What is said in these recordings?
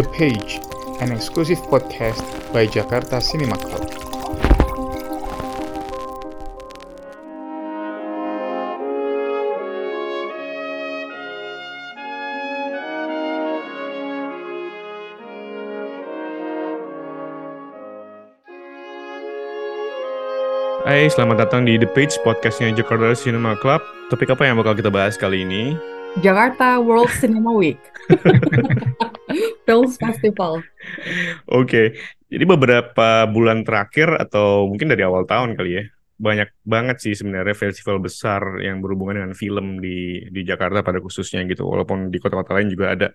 The Page, an exclusive podcast by Jakarta Cinema Club. Hai, selamat datang di The Page, podcastnya Jakarta Cinema Club. Topik apa yang bakal kita bahas kali ini? Jakarta World Cinema Week. Films Festival. Oke, jadi beberapa bulan terakhir atau mungkin dari awal tahun kali ya, banyak banget sih sebenarnya festival besar yang berhubungan dengan film di di Jakarta pada khususnya gitu, walaupun di kota-kota lain juga ada.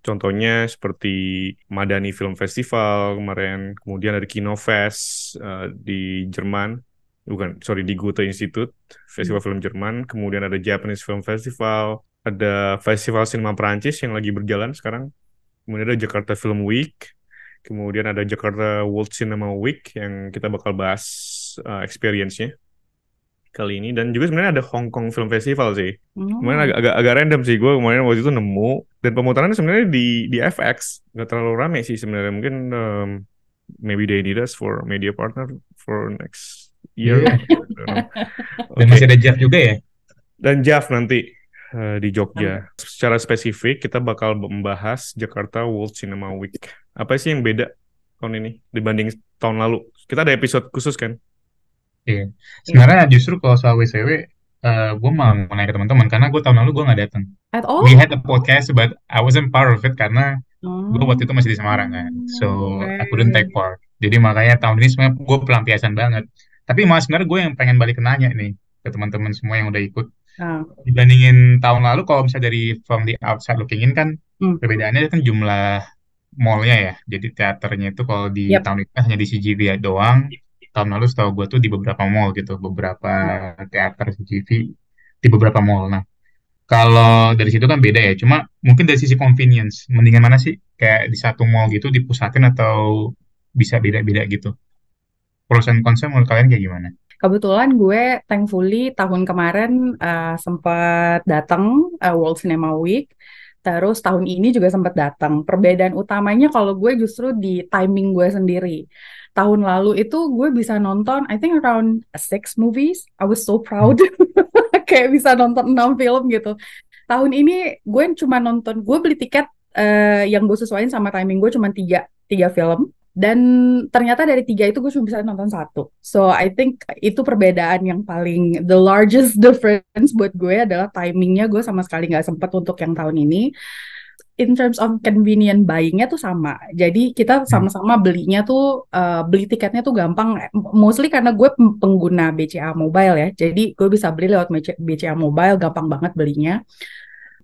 Contohnya seperti Madani Film Festival kemarin, kemudian ada Kinofest uh, di Jerman, bukan, sorry di Goethe Institute, Festival Film Jerman, kemudian ada Japanese Film Festival, ada Festival Sinema Perancis yang lagi berjalan sekarang, kemudian ada Jakarta Film Week, kemudian ada Jakarta World Cinema Week yang kita bakal bahas uh, experience-nya kali ini dan juga sebenarnya ada Hong Kong Film Festival sih. Hmm. Kemarin agak, agak agak random sih gue kemarin waktu itu nemu dan pemutarannya sebenarnya di di FX nggak terlalu rame sih sebenarnya mungkin um, maybe they need us for media partner for next year. Don't know. Dan masih ada Jeff juga ya? Dan Jav nanti uh, di Jogja. Secara spesifik kita bakal membahas Jakarta World Cinema Week. Apa sih yang beda tahun ini dibanding tahun lalu? Kita ada episode khusus kan? Iya. Sebenarnya justru kalau soal WCW, eh gue malah mau nanya ke teman-teman karena gue tahun lalu gue nggak datang. At all? We had a podcast but I wasn't part of it karena gue Oh. waktu itu masih di Semarang kan. So I couldn't Oke. take part. Jadi makanya tahun ini sebenarnya gue pelampiasan banget. Tapi malah sebenarnya gue yang pengen balik nanya nih ke teman-teman semua yang udah ikut. Ah, Dibandingin tahun lalu kalau misalnya dari from the outside looking in kan Hmm. perbedaannya kan jumlah mallnya ya. Jadi teaternya itu kalau di Yep. tahun ini hanya di CGV doang. Tahun lalu setahu gue tuh di beberapa mall gitu, beberapa teater CGV di beberapa mall. Nah, kalau dari situ kan beda ya. Cuma mungkin dari sisi convenience, mendingan mana sih? Kayak di satu mall gitu dipusatin atau bisa beda-beda gitu? Pros and menurut kalian kayak gimana? Kebetulan gue thankfully tahun kemarin uh, sempat datang uh, World Cinema Week. Terus tahun ini juga sempat datang. Perbedaan utamanya kalau gue justru di timing gue sendiri. Tahun lalu itu gue bisa nonton, I think around six movies. I was so proud. Kayak bisa nonton enam film gitu. Tahun ini gue cuma nonton, gue beli tiket eh, yang gue sesuaiin sama timing gue cuma tiga, tiga film. Dan ternyata dari tiga itu gue cuma bisa nonton satu. So I think itu perbedaan yang paling the largest difference buat gue adalah timingnya gue sama sekali nggak sempet untuk yang tahun ini. In terms of convenient buyingnya tuh sama. Jadi kita sama-sama belinya tuh eh, beli tiketnya tuh gampang. Mostly karena gue pengguna BCA Mobile ya. Jadi gue bisa beli lewat BC- BCA Mobile, gampang banget belinya.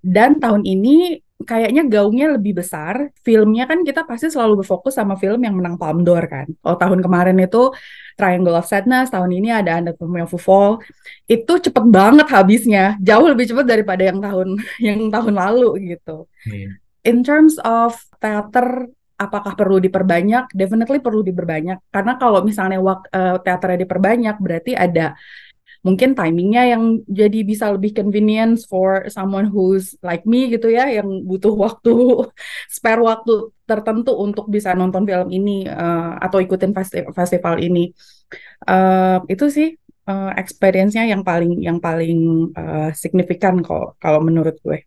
Dan tahun ini kayaknya gaungnya lebih besar. Filmnya kan kita pasti selalu berfokus sama film yang menang Palme d'Or kan. Oh tahun kemarin itu Triangle of Sadness, tahun ini ada Under the Meadow Fall. Itu cepet banget habisnya, jauh lebih cepet daripada yang tahun yang tahun lalu gitu. Iya. In terms of teater, apakah perlu diperbanyak? Definitely perlu diperbanyak. Karena kalau misalnya wak- eh, teaternya diperbanyak, berarti ada mungkin timingnya yang jadi bisa lebih convenience for someone who's like me gitu ya, yang butuh waktu, spare waktu tertentu untuk bisa nonton film ini eh, atau ikutin festi- festival ini. Eh, itu sih eh, experience-nya yang paling yang paling eh, signifikan kalau kalau menurut gue.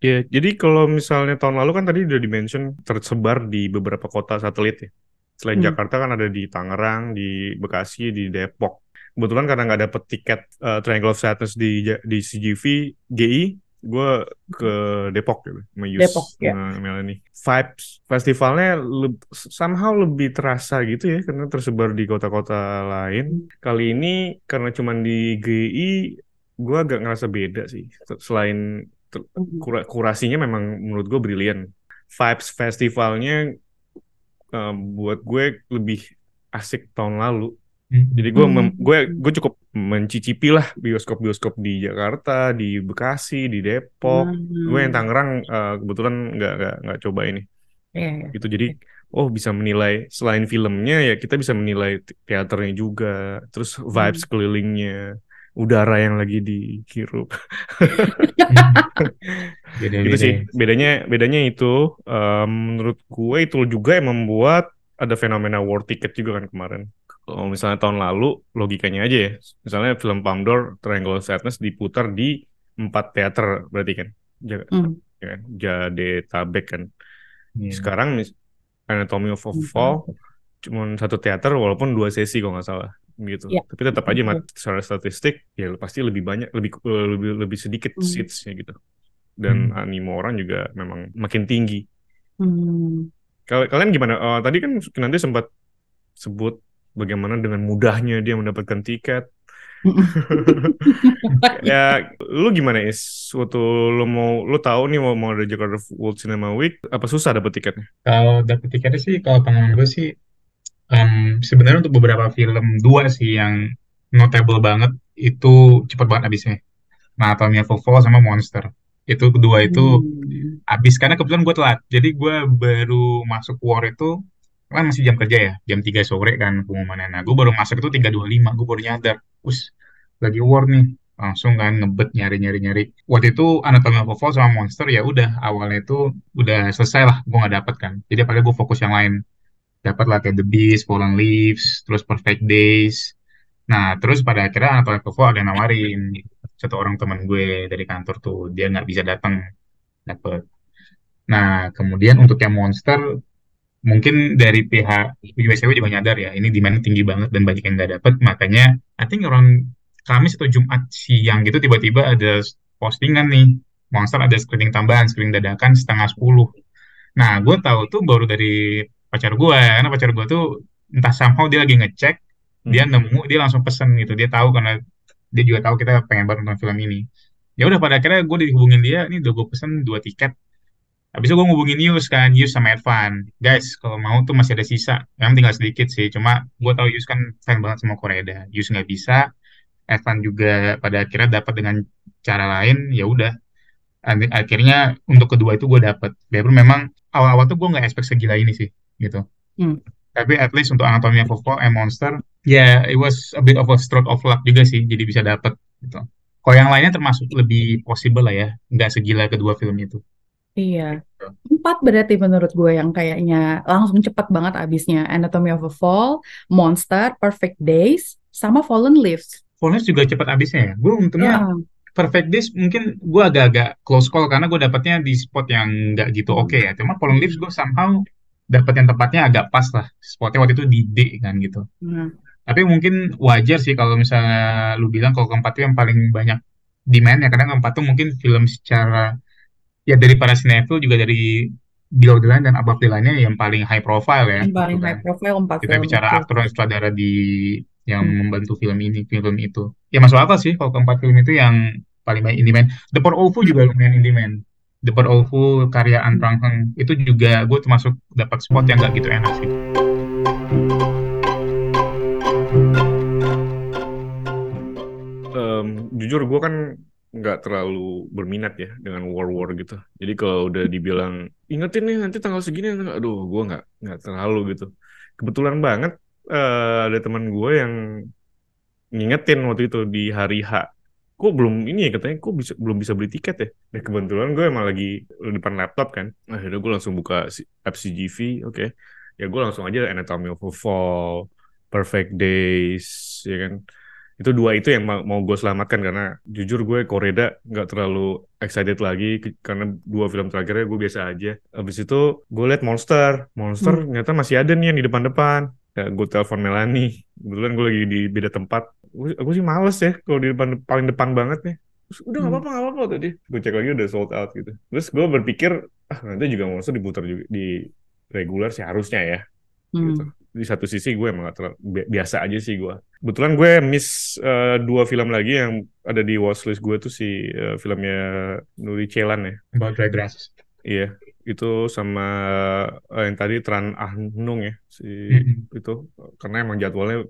Ya, jadi kalau misalnya tahun lalu kan tadi udah dimention tersebar di beberapa kota satelit ya. Selain Hmm. Jakarta kan ada di Tangerang, di Bekasi, di Depok. Kebetulan karena nggak dapet tiket uh, Triangle of Sadness di di CGV GI, gue ke Depok gitu, sama Yus, Depok, ya. Melanie. Vibes festivalnya leb- somehow lebih terasa gitu ya, karena tersebar di kota-kota lain. Kali ini karena cuman di GI, gue agak ngerasa beda sih. Selain ter- kura- kurasinya memang menurut gue brilian. Vibes festivalnya eh, buat gue lebih asik tahun lalu. Hmm. Jadi gue Hmm. gue gue cukup mencicipi lah bioskop-bioskop di Jakarta, di Bekasi, di Depok. Gue yang Hmm. Tangerang eh, kebetulan nggak nggak nggak coba ini. Iya, iya. Gitu jadi oh bisa menilai selain filmnya ya kita bisa menilai te- teaternya juga, terus vibes kelilingnya, udara yang lagi dihirup. Itu sih ya. bedanya bedanya itu em, menurut gue itu juga yang membuat ada fenomena war ticket juga kan kemarin. Kalau misalnya tahun lalu logikanya aja ya, misalnya film Palme d'Or Triangle of Sadness diputar di empat teater berarti kan, Ja- Hmm. ya kan? Jadetabek kan. Iya. Sekarang mis- Anatomy of a Hmm. Fall cuma satu teater walaupun dua sesi kalau nggak salah gitu. Iya. Tapi tetap aja mat, secara statistik ya pasti lebih banyak lebih eh, lebih lebih sedikit Hmm. seatsnya gitu. Dan Hmm. animo orang juga memang makin tinggi. Kal- Kalian gimana? Eh, tadi kan nanti sempat sebut bagaimana dengan mudahnya dia mendapatkan tiket. Ya, lu gimana is? Waktu lu mau, lu tahu nih mau mau ada Jakarta World Cinema Week, apa susah dapet tiketnya? Kalau dapet tiketnya sih, kalau pengalaman gue sih, em, sebenarnya untuk beberapa film dua sih yang notable banget itu cepet banget habisnya. Of a Fall sama Monster. Itu kedua itu Hmm. habis karena kebetulan gue telat. Jadi gue baru masuk war itu kan masih jam kerja ya, jam 3 sore kan pengumumannya. Nah, gue baru masuk itu 3.25, gue baru nyadar. Us, lagi war nih. Langsung kan ngebet nyari-nyari-nyari. Waktu itu Anatomy of a Fall sama Monster ya udah awalnya itu udah selesai lah, gue nggak dapet kan. Jadi apalagi gue fokus yang lain. Dapat lah kayak The Beast, Fallen Leaves, terus Perfect Days. Nah, terus pada akhirnya Anatomy of a Fall ada yang nawarin. Satu orang teman gue dari kantor tuh, dia nggak bisa datang. Dapet. Nah, kemudian untuk yang Monster, mungkin dari pihak USW juga nyadar ya, ini demand tinggi banget dan banyak yang nggak dapet. Makanya, I think around Kamis atau Jumat siang gitu tiba-tiba ada postingan nih, Monster ada screening tambahan, screening dadakan setengah sepuluh. Nah, gue tahu tuh baru dari pacar gue, karena pacar gue tuh entah somehow dia lagi ngecek, dia Hmm. nemu, dia langsung pesen gitu. Dia tahu karena dia juga tahu kita pengen banget nonton film ini. Ya udah pada akhirnya gue dihubungin dia, ini udah gue pesen dua tiket. Habis itu gue ngubungin Yus kan, Yus sama Evan. Guys, kalau mau tuh masih ada sisa. Memang tinggal sedikit sih, cuma gue tahu Yus kan fan banget sama Koreeda. Yus nggak bisa, Evan juga pada akhirnya dapat dengan cara lain, ya udah. Akhirnya untuk kedua itu gue dapet. Biarpun memang awal-awal tuh gue nggak expect segila ini sih, gitu. Hmm. Tapi at least untuk Anatomy of a Fall and Monster, ya it was a bit of a stroke of luck juga sih, jadi bisa dapet gitu. Kalau yang lainnya termasuk lebih possible lah ya, nggak segila kedua film itu. Iya. Empat berarti menurut gue yang kayaknya langsung cepat banget abisnya. Anatomy of a Fall, Monster, Perfect Days, sama Fallen Leaves. Fallen juga cepat habisnya ya. Gue untungnya Ya. Perfect Days mungkin gue agak-agak close call karena gue dapetnya di spot yang nggak gitu oke ya. Cuma Fallen Leaves gue somehow dapet yang tempatnya agak pas lah. Spotnya waktu itu di D kan gitu. Nah, Tapi mungkin wajar sih kalau misalnya lu bilang kalau keempat itu yang paling banyak demand ya. Karena keempat tuh mungkin film secara ya dari para sinetron juga dari Below the Line dan Above the Line-nya yang paling high profile ya. yang paling gitu kan. high profile empat Kita film bicara itu. aktor dan sutradara di yang Hmm. membantu film ini, film itu. Ya masuk akal sih kalau keempat film itu yang paling banyak in demand. The Port of Fu juga lumayan in demand. The Port of Fu karya An Prang Heng itu juga gue termasuk dapat spot yang gak gitu enak sih. Em, jujur gue kan nggak terlalu berminat ya dengan war-war gitu. Jadi kalau udah dibilang ingetin nih nanti tanggal segini, aduh gue nggak nggak terlalu gitu. Kebetulan banget eh, ada teman gue yang ngingetin waktu itu di hari H. Kok belum ini ya katanya, kok bisa belum bisa beli tiket ya? Dan kebetulan gue emang lagi di depan laptop kan. Akhirnya gue langsung buka si- app CGV, oke. Ya gue langsung aja Anatomy of a Fall, Perfect Days, ya kan itu dua itu yang mau, mau gue selamatkan karena jujur gue Koreda nggak terlalu excited lagi karena dua film terakhirnya gue biasa aja. Abis itu gue liat Monster, Monster Hmm. ternyata masih ada nih yang di depan-depan. Ya, gue telepon Melanie, kebetulan gue lagi di beda tempat. Gue, sih males ya kalau di depan paling depan banget nih. Terus, udah nggak Hmm. apa-apa nggak apa-apa tadi. Gue cek lagi udah sold out gitu. Terus gue berpikir ah nanti juga Monster diputar juga di regular sih harusnya ya gitu. Di satu sisi gue emang terlalu bi- biasa aja sih gue. Kebetulan gue miss eh, dua film lagi yang ada di watchlist gue tuh si eh, filmnya Nuri Celan ya. About Dry Grass. Iya, itu sama eh, yang tadi Tran Ahnung ya si Mm-mm. itu karena emang jadwalnya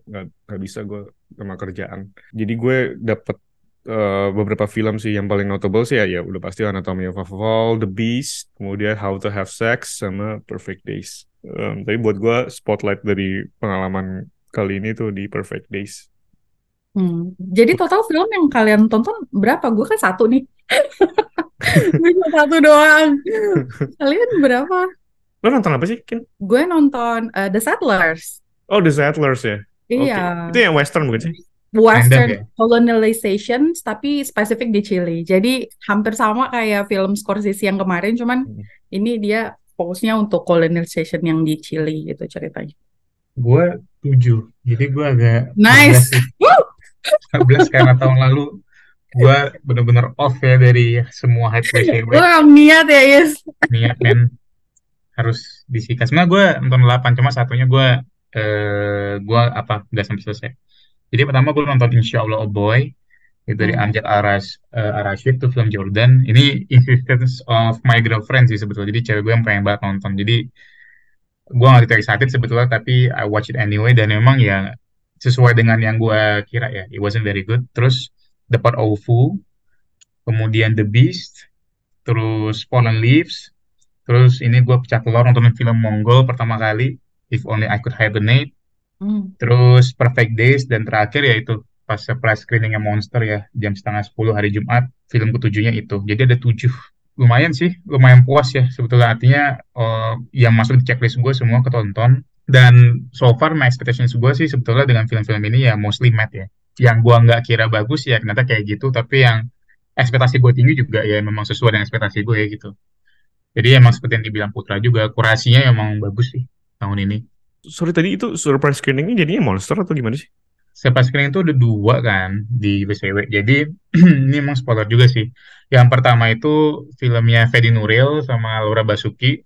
nggak bisa gue sama kerjaan. Jadi gue dapet eh, beberapa film sih yang paling notable sih ya, ya udah pasti Anatomy of a Fall, The Beast, kemudian How to Have Sex sama Perfect Days. Em, tapi buat gue spotlight dari pengalaman kali ini tuh di Perfect Days. Hmm. Jadi total film yang kalian tonton berapa? Gue kan satu nih. Gue cuma satu doang. Kalian berapa? Lo nonton apa sih, Kin? Gue nonton uh, The Settlers. Oh, The Settlers ya? Iya. Itu yang western bukan sih? Western Random ya? colonization tapi spesifik di Chile. Jadi hampir sama kayak film Scorsese yang kemarin, cuman Hmm. ini dia fokusnya untuk colonization yang di Chile gitu ceritanya. Gue tujuh, jadi gue agak Nice. 11 sih. 11 karena tahun lalu gue bener-bener off ya dari semua hype gue Gue yang niat ya, Yes. niat men harus disikat. Sebenarnya gue nonton 8 cuma satunya gue eh gue apa nggak sampai selesai. Jadi pertama gue nonton Insya Allah Oh Boy dari Hmm. Amjad Arash eh, Arashid tuh film Jordan. Ini Insistence of My Girlfriend sih sebetulnya. Jadi cewek gue yang pengen banget nonton. Jadi gue nggak gitu excited sebetulnya tapi I watch it anyway dan memang ya sesuai dengan yang gue kira ya. It wasn't very good. Terus The Pot of Fu, kemudian The Beast, terus Fallen Leaves, terus ini gue pecah telur nonton film Mongol pertama kali If Only I Could Hibernate, Hmm. terus Perfect Days dan terakhir yaitu pas surprise screeningnya Monster ya jam setengah 10 hari Jumat film ketujuhnya itu. Jadi ada tujuh. Lumayan sih lumayan puas ya sebetulnya. Artinya eh, yang masuk di checklist gue semua ketonton. Dan so far my expectations gue sih sebetulnya dengan film-film ini ya mostly met ya. Yang gue nggak kira bagus ya ternyata kayak gitu tapi yang ekspektasi gue tinggi juga ya memang sesuai dengan ekspektasi gue ya gitu. Jadi emang seperti yang dibilang Putra juga kurasinya emang bagus sih tahun ini. Sorry tadi itu surprise screeningnya jadinya monster atau gimana sih? Surprise screening itu ada dua kan di BCW. Jadi ini emang spoiler juga sih. Yang pertama itu filmnya Fedi Nuril sama Laura Basuki.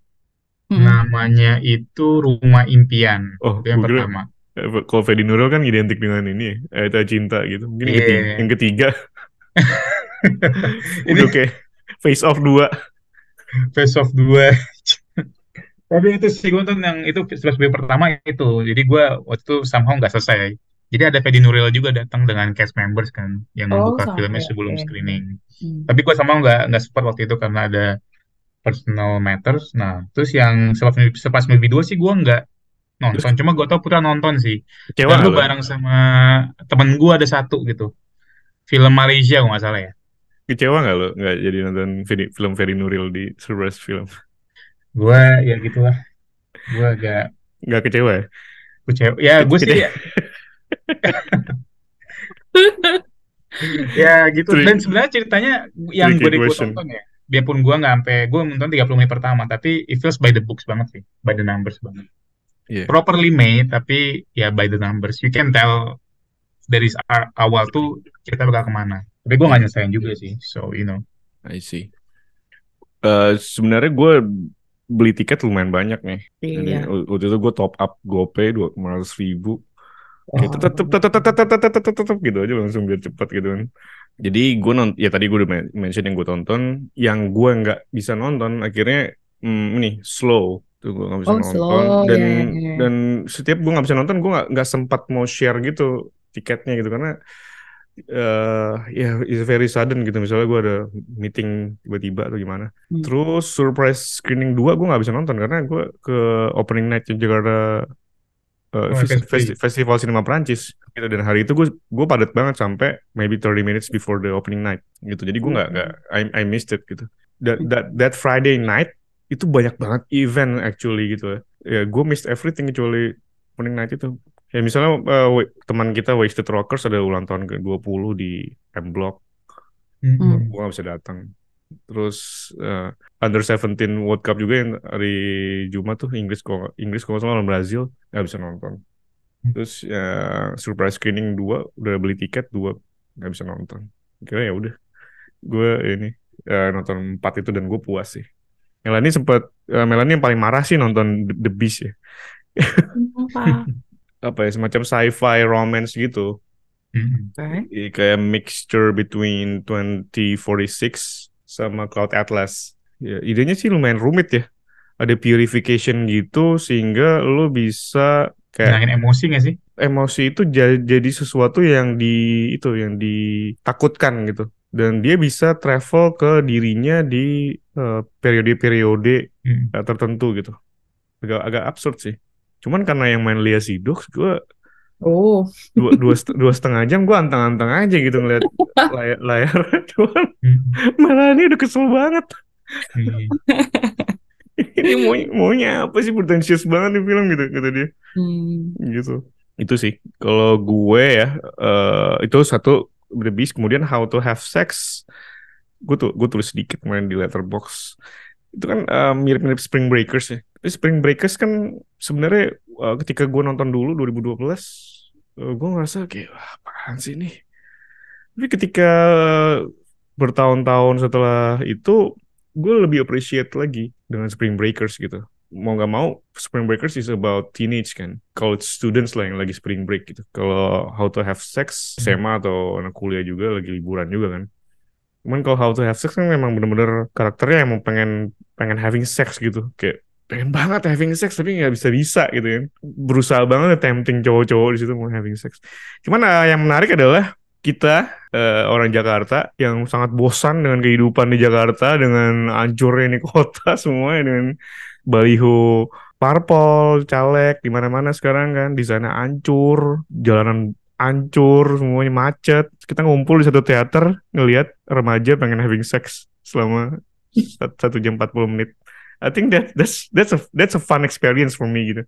Hmm. Namanya itu Rumah Impian. Oh, Itu yang pertama. Eh, Kalau Fedi Nuril kan identik dengan ini ya, Eta Cinta gitu. Mungkin yang, Iya. ketiga, yang ketiga Ini kayak Face Off 2. Face Off 2. Tapi itu sih gue nonton yang itu flashback pertama itu. Jadi gue waktu itu somehow nggak selesai. Jadi ada Fedi Nuril juga datang dengan cast members kan yang Oh, membuka sampai, filmnya sebelum screening. Hmm. tapi gue sama nggak nggak support waktu itu karena ada personal matters nah terus yang sepas movie, sepas movie 2 sih gue nggak nonton cuma gue tau Putra nonton sih Kecewa dan lo? bareng sama temen gue ada satu gitu film Malaysia kalau nggak salah ya Kecewa nggak lo? Nggak jadi nonton film Fedi Nuril di surprise film? gue ya gitulah gue agak Nggak kecewa ya? kecewa ya gue sih ya, gitu Three- dan sebenarnya ceritanya yang gue tonton ya biarpun gue nggak sampai gue nonton 30 menit pertama tapi it feels by the books banget sih by the numbers banget Iya. properly made tapi ya by the numbers you can tell dari a- awal tuh kita bakal ke mana tapi gue nggak nyelesain juga sih so you know I see. Eh, sebenarnya gue beli tiket lumayan banyak nih. Ini, Iya. waktu itu gue top up GoPay dua ratus ribu gitu tetep tetep tetep tetep tetep tetep gitu aja langsung biar cepat gitu kan jadi gue nonton ya tadi gue udah mention yang gue tonton yang gue nggak bisa nonton akhirnya hmm, ini slow tuh gue nggak bisa oh, nonton slow. dan yeah, yeah. dan setiap gue nggak bisa nonton gue nggak nggak sempat mau share gitu tiketnya gitu karena uh, ya yeah, it's very sudden gitu misalnya gue ada meeting tiba-tiba atau gimana hmm. terus surprise screening dua gue nggak bisa nonton karena gue ke opening night Jakarta eh, Oh, fes- FSP. fes- festival sinema Prancis gitu dan hari itu gue gue padat banget sampai maybe 30 minutes before the opening night gitu. Jadi gue nggak nggak I, I missed it gitu. That that that Friday night itu banyak banget event actually gitu. Ya gue missed everything kecuali opening night itu. Ya misalnya wa- teman kita Wasted Rockers ada ulang tahun ke 20 di M Block. Hmm. gue gak bisa datang terus eh, under 17 World Cup juga yang hari Jumat tuh Inggris kok Inggris kalau salah lawan Brazil nggak bisa nonton. Terus ya surprise screening dua udah beli tiket dua nggak bisa nonton. Kira ya udah gue ini eh, nonton empat itu dan gue puas sih. Melanie sempat eh, Melanie yang paling marah sih nonton The, The Beast ya. Apa? apa ya semacam sci-fi romance gitu. Iya, kayak mixture between 2046 sama Cloud Atlas. Ya, idenya sih lumayan rumit ya. Ada purification gitu sehingga lo bisa kayak Nangin emosi gak sih emosi itu jadi, sesuatu yang di itu yang ditakutkan gitu. Dan dia bisa travel ke dirinya di eh, periode-periode Mm. eh, tertentu gitu. Agak agak absurd sih. Cuman karena yang main Lia Sidux, gue Oh, dua dua set- dua setengah jam gue anteng-anteng aja gitu ngeliat layar layar cuman Hmm. malah ini udah kesel banget. Iya. ini maunya maunya apa sih? Pretentious banget nih film gitu kata dia. Hmm. gitu. Itu sih. Kalau gue ya eh, itu satu The Beast kemudian How to Have Sex. Gue tuh gue tulis sedikit kemarin di Letterbox itu kan eh, mirip-mirip Spring Breakers ya tapi Spring Breakers kan sebenarnya eh, ketika gue nonton dulu 2012 eh, gue ngerasa kayak wah apaan sih ini? Tapi ketika bertahun-tahun setelah itu gue lebih appreciate lagi dengan Spring Breakers gitu. Mau nggak mau Spring Breakers is about teenage kan. College students lah yang lagi spring break gitu. Kalau How to Have Sex SMA atau anak kuliah juga lagi liburan juga kan. Cuman kalau How to Have Sex kan memang bener-bener karakternya emang pengen pengen having sex gitu. Kayak pengen banget having sex tapi nggak bisa bisa gitu kan berusaha banget tempting cowok-cowok di situ mau having sex cuman eh, yang menarik adalah kita eh, orang Jakarta yang sangat bosan dengan kehidupan di Jakarta dengan hancurnya ini kota semua dengan baliho parpol, caleg di mana-mana sekarang kan di sana hancur, jalanan hancur, semuanya macet. Kita ngumpul di satu teater ngelihat remaja pengen having sex selama sat- satu jam 40 menit. I think that that's that's a that's a fun experience for me gitu.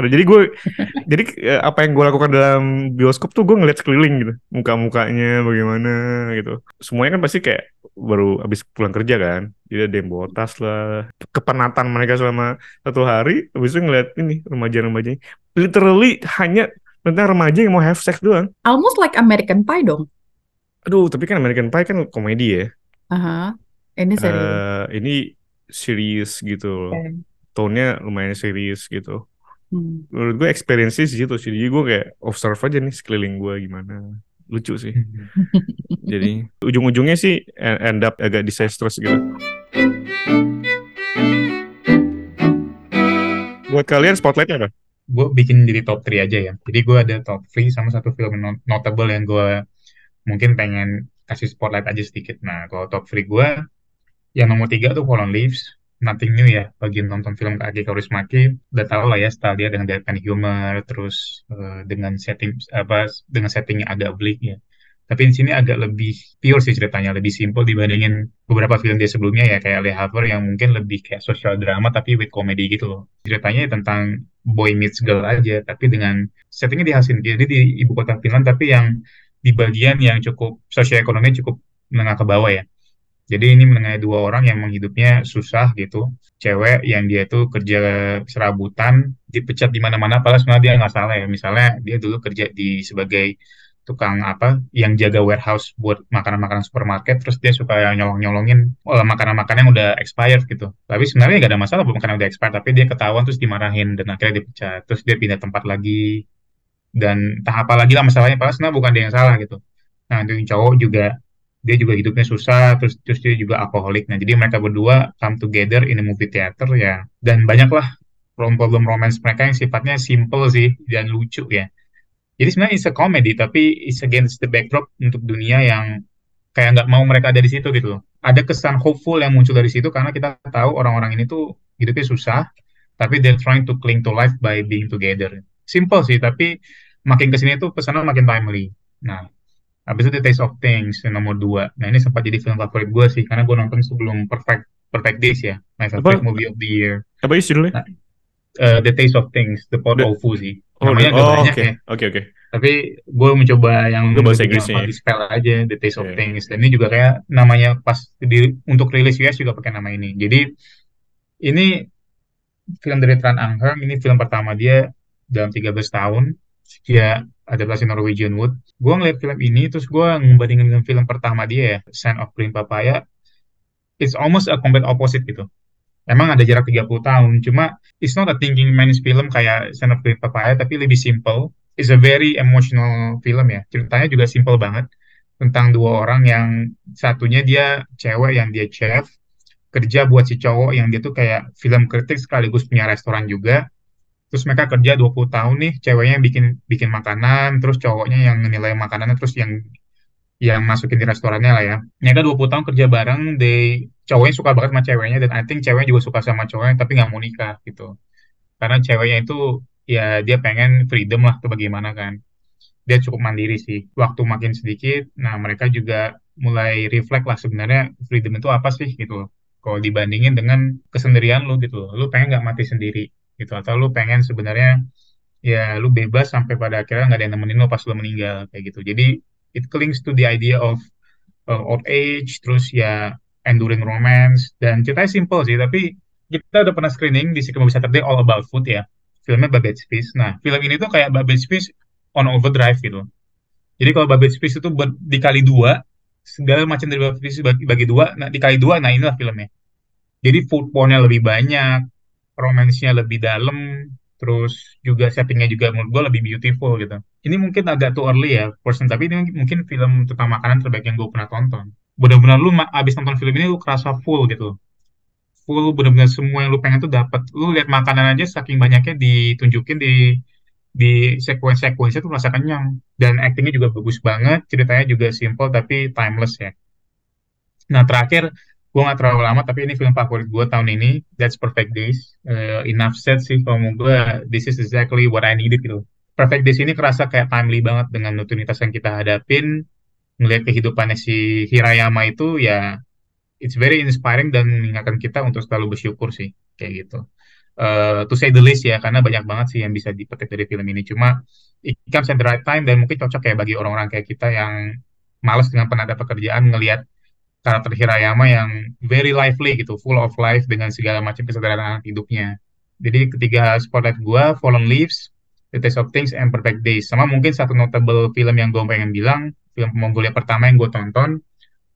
Jadi gue jadi eh, apa yang gue lakukan dalam bioskop tuh gue ngeliat sekeliling gitu, muka-mukanya bagaimana gitu. Semuanya kan pasti kayak baru habis pulang kerja kan, jadi ada yang bawa tas lah, kepenatan mereka selama satu hari, habis itu ngeliat ini remaja-remaja, literally hanya tentang remaja yang mau have sex doang. Almost like American Pie dong. Aduh, tapi kan American Pie kan komedi ya. Aha. Ini serius. Eh, ini serius gitu loh. Oke. Tone-nya lumayan serius gitu. Hmm. menurut gue experience di situ sih jadi gue kayak observe aja nih sekeliling gue gimana lucu sih jadi ujung-ujungnya sih end up agak disastrous gitu buat kalian spotlightnya apa? gue bikin jadi top 3 aja ya. Jadi gue ada top 3 sama satu film not- notable yang gue mungkin pengen kasih spotlight aja sedikit. Nah, kalau top 3 gue, yang nomor 3 tuh Fallen Leaves. Nothing new ya, bagi nonton film Agi Kaurismäki, udah tau lah ya style dia dengan deadpan humor, terus eh, dengan setting apa dengan setting yang agak bleak ya. Tapi di sini agak lebih pure sih ceritanya, lebih simple dibandingin beberapa film dia sebelumnya ya kayak Le Havre yang mungkin lebih kayak social drama tapi with comedy gitu loh. Ceritanya tentang boy meets girl aja, tapi dengan settingnya di Helsinki, jadi di ibu kota Finland, tapi yang di bagian yang cukup sosioekonomi cukup menengah ke bawah ya. Jadi ini mengenai dua orang yang menghidupnya susah gitu. Cewek yang dia tuh kerja serabutan, dipecat di mana-mana, padahal sebenarnya dia nggak salah ya. Misalnya dia dulu kerja di sebagai tukang apa, yang jaga warehouse buat makanan-makanan supermarket, terus dia suka nyolong-nyolongin oh, makanan-makanan yang udah expired gitu. Tapi sebenarnya nggak ada masalah makanan udah expired, tapi dia ketahuan terus dimarahin dan akhirnya dipecat. Terus dia pindah tempat lagi dan entah apa lagi lah masalahnya, padahal sebenarnya bukan dia yang salah gitu. Nah, itu cowok juga dia juga hidupnya susah terus terus dia juga alkoholik. Nah jadi mereka berdua come together in a movie theater ya. Dan banyaklah problem romance mereka yang sifatnya simple sih dan lucu ya. Jadi sebenarnya it's a comedy tapi it's against the backdrop untuk dunia yang kayak nggak mau mereka ada di situ gitu loh. Ada kesan hopeful yang muncul dari situ karena kita tahu orang-orang ini tuh hidupnya susah tapi they're trying to cling to life by being together. Simple sih tapi makin ke sini tuh pesannya makin timely. Nah Habis itu The Taste of Things yang nomor 2. Nah ini sempat jadi film favorit gue sih karena gue nonton sebelum Perfect Perfect Days ya, my favorite Apa? movie of the year. apa sih judulnya? Nah, Eh, the Taste of Things, The Pot The- Ofu sih. Oh, Namanya agak oh, banyak oke ya. oke oke Tapi gue mencoba yang Itu bahasa Inggrisnya ya? di spell aja The Taste of Iya. Things. Dan ini juga kayak namanya pas di, untuk rilis US juga pakai nama ini. Jadi ini film dari Tran Ang Heng, ini film pertama dia dalam 13 tahun. Dia adaptasi Norwegian Wood. Gue ngeliat film ini, terus gue ngebandingin dengan film pertama dia ya, Sign of Green Papaya. It's almost a complete opposite gitu. Emang ada jarak 30 tahun, cuma it's not a thinking man's film kayak Sign of Green Papaya, tapi lebih simple. It's a very emotional film ya. Ceritanya juga simple banget. Tentang dua orang yang satunya dia cewek yang dia chef, kerja buat si cowok yang dia tuh kayak film kritik sekaligus punya restoran juga. Terus mereka kerja 20 tahun nih, ceweknya yang bikin bikin makanan, terus cowoknya yang menilai makanannya, terus yang yang masukin di restorannya lah ya. Mereka 20 tahun kerja bareng, they, cowoknya suka banget sama ceweknya, dan I think ceweknya juga suka sama cowoknya, tapi nggak mau nikah gitu. Karena ceweknya itu ya dia pengen freedom lah tuh bagaimana kan dia cukup mandiri sih waktu makin sedikit nah mereka juga mulai reflect lah sebenarnya freedom itu apa sih gitu kalau dibandingin dengan kesendirian lu gitu loh lu pengen nggak mati sendiri gitu. Atau lu pengen sebenarnya ya lu bebas sampai pada akhirnya nggak ada yang nemenin lu pas lu meninggal kayak gitu. Jadi it clings to the idea of uh, old age terus ya enduring romance dan ceritanya simple sih tapi kita udah pernah screening di Secret Movie Saturday All About Food ya. Filmnya Babbage Fish. Nah film ini tuh kayak Babbage Fish on overdrive gitu. Jadi kalau Babbage Fish itu dikali dua segala macam dari Babbage Fish bagi, bagi dua nah dikali dua nah inilah filmnya. Jadi food pornnya lebih banyak romansnya lebih dalam terus juga settingnya juga menurut gue lebih beautiful gitu. Ini mungkin agak too early ya person tapi ini mungkin film tentang makanan terbaik yang gue pernah tonton. Benar-benar lu abis nonton film ini lu kerasa full gitu. Full benar-benar semua yang lu pengen tuh dapat lu lihat makanan aja saking banyaknya ditunjukin di di sequence-sequence itu rasa kenyang. Dan actingnya juga bagus banget ceritanya juga simple tapi timeless ya. Nah terakhir gue gak terlalu lama tapi ini film favorit gue tahun ini. That's Perfect Days. Eh, enough said sih kalau mau gue this is exactly what I needed gitu. Perfect Days ini kerasa kayak timely banget dengan rutinitas yang kita hadapin. Ngelihat kehidupannya si Hirayama itu ya it's very inspiring dan mengingatkan kita untuk selalu bersyukur sih kayak gitu. Eh, to say the least ya karena banyak banget sih yang bisa dipetik dari film ini. Cuma it comes at the right time dan mungkin cocok ya bagi orang-orang kayak kita yang malas dengan penata pekerjaan ngelihat karakter Hirayama yang very lively gitu, full of life dengan segala macam kesederhanaan hidupnya. Jadi ketiga spotlight gua, Fallen Leaves, The Taste of Things, and Perfect Days. Sama mungkin satu notable film yang gue pengen bilang, film Mongolia pertama yang gue tonton,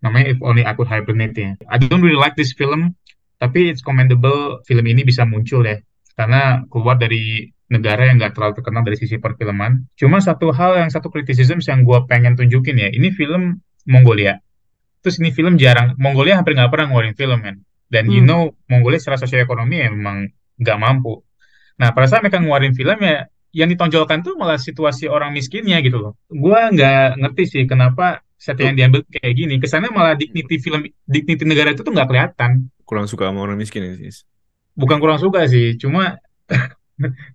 namanya If Only I Could Hibernate ya. I don't really like this film, tapi it's commendable film ini bisa muncul ya. Karena keluar dari negara yang nggak terlalu terkenal dari sisi perfilman. Cuma satu hal yang satu criticism yang gue pengen tunjukin ya, ini film Mongolia. Terus ini film jarang, Mongolia hampir nggak pernah ngeluarin film kan. Dan you Hmm. know, Mongolia secara sosioekonomi ya memang nggak mampu. Nah, pada saat mereka ngeluarin film ya, yang ditonjolkan tuh malah situasi orang miskinnya gitu loh. Gua nggak ngerti sih kenapa setting yang diambil kayak gini. Kesannya malah dignity film, dignity negara itu tuh nggak kelihatan. Kurang suka sama orang miskin ya, sis. Bukan kurang suka sih, cuma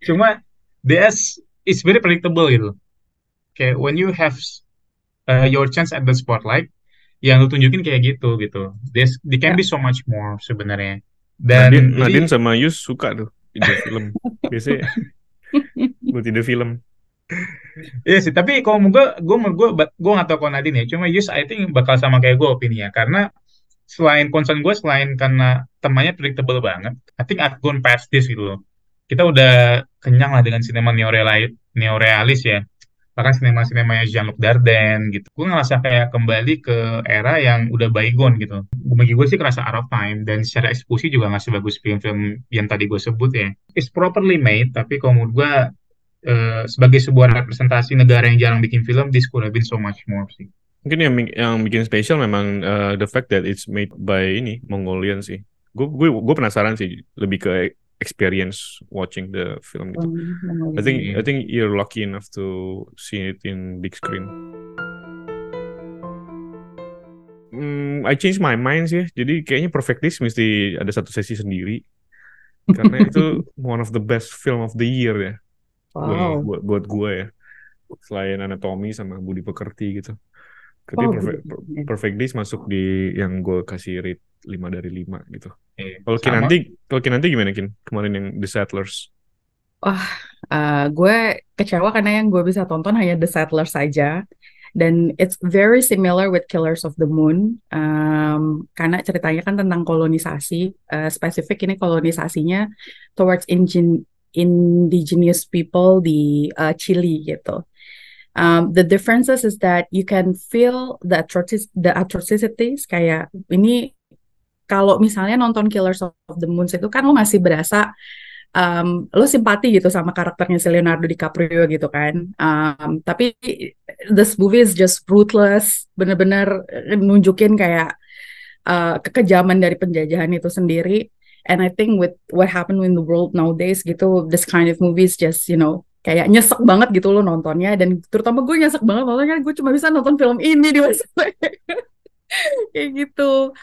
cuma DS is very predictable gitu. Kayak when you have uh, your chance at the spotlight, yang lu tunjukin kayak gitu gitu. There's, there can Ya. be so much more sebenarnya. Dan Nadine, jadi Nadine sama Yus suka tuh ide film. Biasanya buat ide film. Iya sih, tapi kalau gue, gue gue gue nggak tahu kalau Nadine ya. Cuma Yus, I think bakal sama kayak gue opininya. Karena selain concern gue, selain karena temanya predictable banget, I think I've gone past this gitu loh. Kita udah kenyang lah dengan sinema neorealis ya. Bahkan sinema-sinemanya Jean-Luc Dardenne gitu. Gue ngerasa kayak kembali ke era yang udah bygone gitu. Bagi gue sih kerasa out of time. Dan secara eksekusi juga nggak sebagus film-film yang tadi gue sebut ya. It's properly made, tapi kalau menurut gue eh, sebagai sebuah representasi negara yang jarang bikin film, this could have been so much more sih. Mungkin yang yang bikin spesial memang uh, the fact that it's made by ini Mongolian sih. Gue gue penasaran sih lebih ke experience watching the film gitu. I think I think you're lucky enough to see it in big screen. Hmm, I changed my mind sih. Jadi kayaknya Perfect Days mesti ada satu sesi sendiri. Karena itu one of the best film of the year ya. Buat, Wow. buat, buat gue ya. Selain Anatomy sama Budi Pekerti gitu. Tapi Oh, Perfect, gitu. Perfect Days masuk di yang gue kasih rate 5 dari 5 gitu. Eh, Kalau sama. Kinanti, kalau Kinanti gimana Kin? Kemarin yang The Settlers. Eh, gue kecewa karena yang gue bisa tonton hanya The Settlers saja. Dan it's very similar with Killers of the Moon. Um, karena ceritanya kan tentang kolonisasi. Eh, spesifik ini kolonisasinya towards indigenous people di eh, Chile gitu. Um, the differences is that you can feel the atrocis the atrocities kayak ini kalau misalnya nonton Killers of the Moon itu kan lo masih berasa um, lo simpati gitu sama karakternya si Leonardo DiCaprio gitu kan. Um, tapi this movie is just ruthless, bener-bener nunjukin kayak uh, kekejaman dari penjajahan itu sendiri. And I think with what happened in the world nowadays gitu, this kind of movies just you know kayak nyesek banget gitu lo nontonnya dan terutama gue nyesek banget nontonnya gue cuma bisa nonton film ini di masa kayak gitu.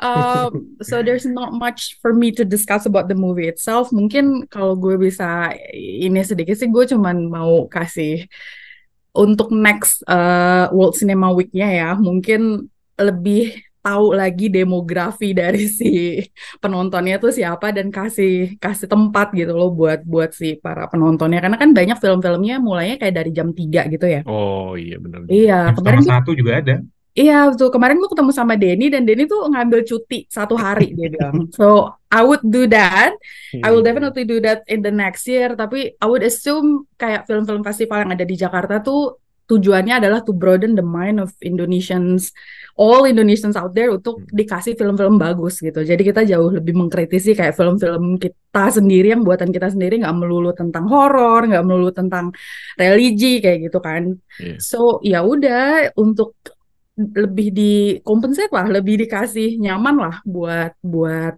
Um, so there's not much for me to discuss about the movie itself. Mungkin kalau gue bisa ini sedikit sih, gue cuman mau kasih untuk next uh, World Cinema Week-nya ya, mungkin lebih tahu lagi demografi dari si penontonnya tuh siapa dan kasih kasih tempat gitu loh buat buat si para penontonnya karena kan banyak film-filmnya mulainya kayak dari jam 3 gitu ya. Oh iya benar. Iya, kemarin satu juga ada. Iya, betul. Kemarin gue ketemu sama Denny dan Denny tuh ngambil cuti satu hari dia bilang. So I would do that. I will Iya. definitely do that in the next year. Tapi I would assume kayak film-film festival yang ada di Jakarta tuh tujuannya adalah to broaden the mind of Indonesians, all Indonesians out there untuk dikasih film-film bagus gitu. Jadi kita jauh lebih mengkritisi kayak film-film kita sendiri yang buatan kita sendiri nggak melulu tentang horor, nggak melulu tentang religi kayak gitu kan. Iya. So ya udah untuk lebih dikompensate lah, lebih dikasih nyaman lah buat buat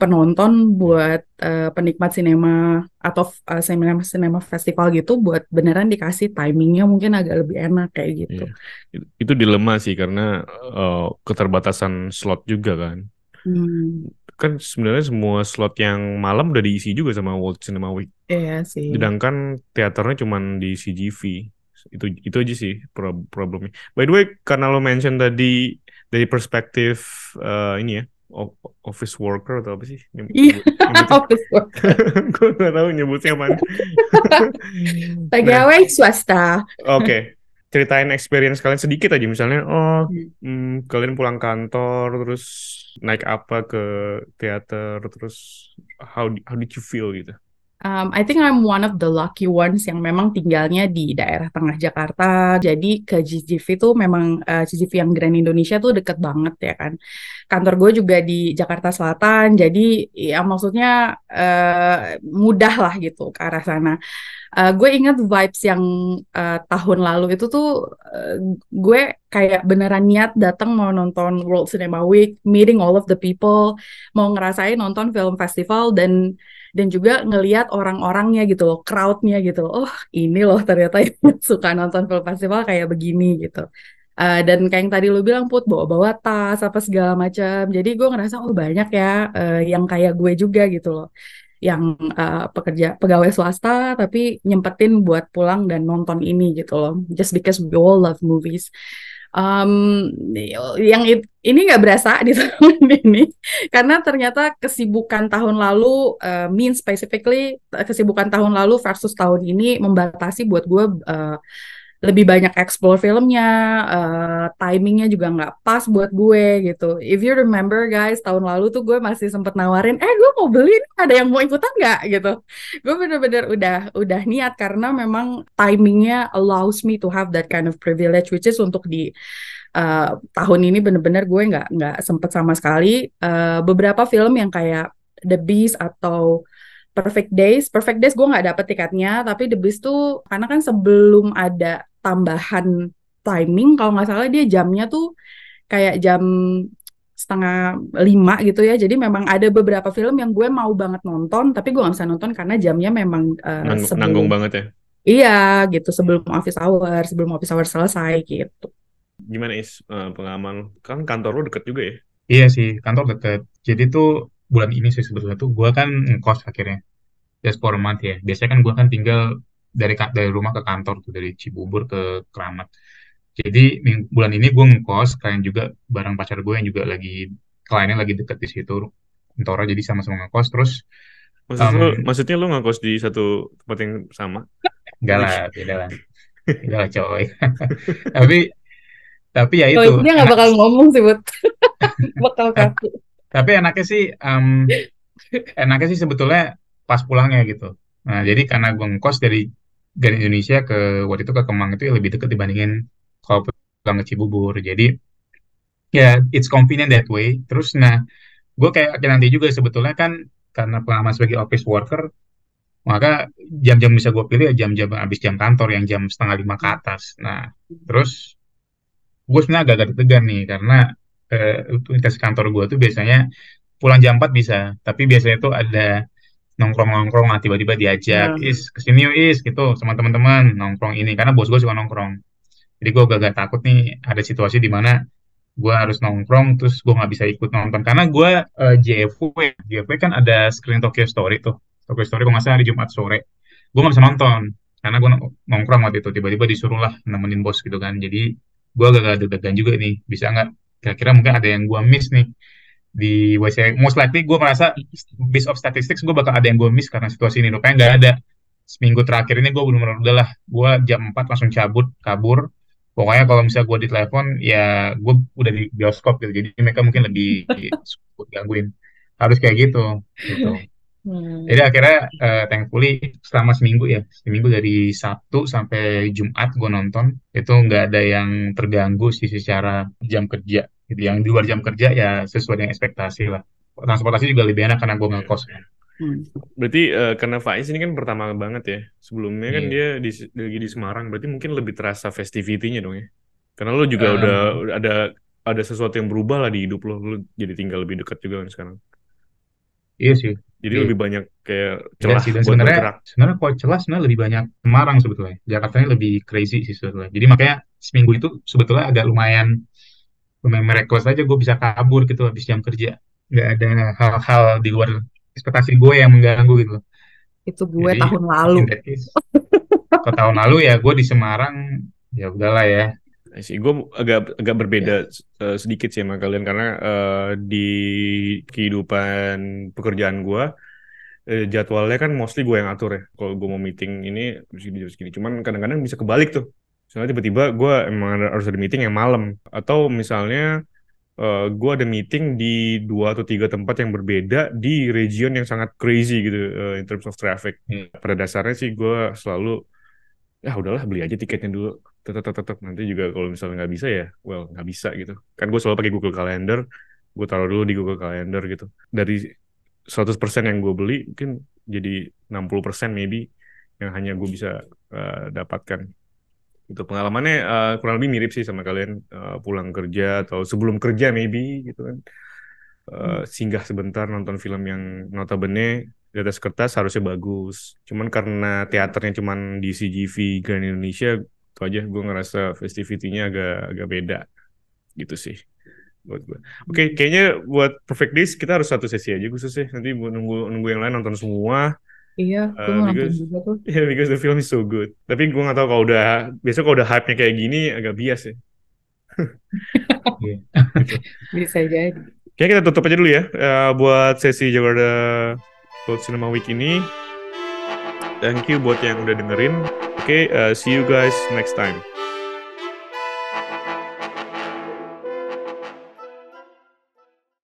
penonton, buat eh, penikmat sinema atau eh, sinema sinema festival gitu, buat beneran dikasih timingnya mungkin agak lebih enak kayak gitu. Iya. Itu- dilema sih karena eh, keterbatasan slot juga kan. Hmm, Kan sebenarnya semua slot yang malam udah diisi juga sama World Cinema Week. iya sih. Sedangkan teaternya cuma di CGV. Itu itu aja sih pro- problemnya. By the way, karena lo mention tadi dari perspektif eh, ini ya, office worker atau apa sih? Iya, office work. Gue nggak tahu nyebutnya apa. Nah, Pegawai swasta. oke. Ceritain experience kalian sedikit aja. Misalnya, oh, Hmm. hmm, kalian pulang kantor, terus naik apa ke teater, terus how how did you feel gitu? Um, I think I'm one of the lucky ones yang memang tinggalnya di daerah tengah Jakarta. Jadi ke CGV tuh memang eh, CGV yang Grand Indonesia tuh deket banget ya kan. Kantor gue juga di Jakarta Selatan. Jadi ya maksudnya eh, mudah lah gitu ke arah sana. Eh, gue ingat vibes yang eh, tahun lalu itu tuh eh, gue kayak beneran niat datang mau nonton World Cinema Week, meeting all of the people, mau ngerasain nonton film festival dan dan juga ngelihat orang-orangnya gitu loh, crowd-nya gitu loh. Oh, ini loh ternyata yang suka nonton film festival kayak begini gitu. Eh, dan kayak yang tadi lu bilang put bawa-bawa tas apa segala macam. Jadi gue ngerasa oh banyak ya eh, yang kayak gue juga gitu loh. Yang eh, pekerja pegawai swasta tapi nyempetin buat pulang dan nonton ini gitu loh. Just because we all love movies. Um, yang it- ini nggak berasa di tahun ini karena ternyata kesibukan tahun lalu, uh, mean specifically uh, kesibukan tahun lalu versus tahun ini membatasi buat gue uh, lebih banyak explore filmnya, uh, timingnya juga nggak pas buat gue gitu. If you remember guys, tahun lalu tuh gue masih sempet nawarin, eh gue mau beli, ada yang mau ikutan nggak gitu. Gue bener-bener udah udah niat karena memang timingnya allows me to have that kind of privilege, which is untuk di uh, tahun ini bener-bener gue nggak nggak sempet sama sekali Uh, beberapa film yang kayak The Beast atau Perfect Days Perfect Days gue nggak dapet tiketnya tapi The Beast tuh karena kan sebelum ada tambahan timing kalau nggak salah dia jamnya tuh kayak jam setengah lima gitu ya jadi memang ada beberapa film yang gue mau banget nonton tapi gue nggak bisa nonton karena jamnya memang uh, Nanggung, sebelum nanggung banget ya. iya gitu sebelum office hour sebelum office hour selesai gitu Gimana Is eh, pengalaman? Kan kantor lo deket juga ya? Iya sih, kantor deket. Jadi tuh bulan ini sih sebetulnya tuh gue kan ngekos akhirnya. Just for a month ya. Biasanya kan gue kan tinggal dari dari rumah ke kantor tuh dari Cibubur ke Keramat. Jadi bulan ini gue ngekos, kalian juga bareng pacar gue yang juga lagi kliennya lagi deket di situ. Kantornya jadi sama-sama ngekos. Terus Maksud lo, em, maksudnya lo ngekos di satu tempat yang sama? enggak lah, beda lah. Enggak lah coy. Tapi tapi ya itu itu dia nggak bakal ngomong sih buat bakal kaku Tapi enaknya sih, em, enaknya sih sebetulnya pas pulangnya gitu. Nah, jadi karena gue ngekos dari dari Indonesia ke waktu itu ke Kemang itu ya lebih dekat dibandingin kalau pulang ke Cibubur. Jadi ya it's convenient that way. Terus nah, gue kayak nanti juga sebetulnya kan karena pengalaman sebagai office worker, maka jam-jam bisa gue pilih ya jam-jam habis jam kantor yang jam setengah lima ke atas. Nah, terus gue sebenarnya agak-agak deg-degan nih karena eh, rutinitas kantor gue tuh biasanya pulang jam 4 bisa, tapi biasanya tuh ada nongkrong-nongkrong nah tiba-tiba diajak, Nah, is ke sini yuk is gitu sama teman-teman nongkrong ini. Karena bos gue suka nongkrong. Jadi gue agak-agak takut nih ada situasi di mana gue harus nongkrong terus gue nggak bisa ikut nonton. Karena gue uh, JFW JFW kan ada screen Tokyo Story tuh. Tokyo Story kalau nggak salah hari Jumat sore. Gue nggak bisa nonton karena gue nongkrong waktu itu. Tiba-tiba disuruh lah nemenin bos gitu kan. Jadi gue agak deg-degan juga nih. Bisa nggak? Kira-kira mungkin ada yang gue miss nih di WC most likely gue merasa based of statistics gue bakal ada yang gue miss karena situasi ini. Rupanya nggak ada. Seminggu terakhir ini gue belum udah lah. Gue jam 4 langsung cabut kabur. Pokoknya kalau misalnya gue di telepon ya gue udah di bioskop gitu. Jadi mereka mungkin lebih gangguin. Harus kayak gitu gitu. Hmm. jadi akhirnya uh, thankfully selama seminggu ya seminggu dari Sabtu sampai Jumat gue nonton itu nggak ada yang terganggu sih secara jam kerja gitu yang di luar jam kerja ya sesuai dengan ekspektasi lah transportasi juga lebih enak karena gue ngekos kan Hmm. Berarti uh, karena Faiz ini kan pertama banget ya. Sebelumnya kan iya. dia di, lagi di Semarang, berarti mungkin lebih terasa festivity-nya dong ya. Karena lo juga um, udah ada ada sesuatu yang berubah lah di hidup lo, lo jadi tinggal lebih dekat juga kan sekarang. Iya sih. Jadi iya. lebih banyak kayak iya celah iya sih, dan buat sebenarnya, bergerak. Sebenarnya kalau celah sebenarnya lebih banyak Semarang sebetulnya. Jakarta ini lebih crazy sih sebetulnya. Jadi makanya seminggu itu sebetulnya agak lumayan merequest aja gue bisa kabur gitu habis jam kerja. Gak ada hal-hal di luar ekspektasi gue yang mengganggu gitu. Itu gue Jadi, tahun lalu. ke tahun lalu ya gue di Semarang ya udahlah ya. Sih gue agak agak berbeda ya. sedikit sih sama kalian karena uh, di kehidupan pekerjaan gue uh, jadwalnya kan mostly gue yang atur ya. Kalau gue mau meeting ini harus gini harus gini cuman kadang-kadang bisa kebalik tuh soalnya tiba-tiba gue emang harus ada meeting yang malam atau misalnya uh, eh, gue ada meeting di dua atau tiga tempat yang berbeda di region yang sangat crazy gitu uh, in terms of traffic. Hmm. Pada dasarnya sih gue selalu ya udahlah beli aja tiketnya dulu. Tetap tetap nanti juga kalau misalnya nggak bisa ya, well nggak bisa gitu. Kan gue selalu pakai Google Calendar, gue taruh dulu di Google Calendar gitu. Dari 100% yang gue beli mungkin jadi 60% maybe yang hanya gue bisa uh, dapatkan itu pengalamannya uh, kurang lebih mirip sih sama kalian uh, pulang kerja atau sebelum kerja maybe gitu kan uh, singgah sebentar nonton film yang notabene di atas kertas harusnya bagus cuman karena teaternya cuman di CGV Grand Indonesia itu aja gue ngerasa festivity-nya agak agak beda gitu sih buat gue. Oke, okay, kayaknya buat Perfect Days kita harus satu sesi aja khususnya. Nanti nunggu nunggu yang lain nonton semua. Iya, gue uh, nonton juga tuh. Yeah, because the film is so good. Tapi gue gak tau kalau udah, biasanya kalau udah hype-nya kayak gini agak bias ya. yeah. gitu. Bisa jadi. Kayaknya kita tutup aja dulu ya uh, buat sesi Jakarta World Cinema Week ini. Thank you buat yang udah dengerin. Oke, okay, uh, see you guys next time.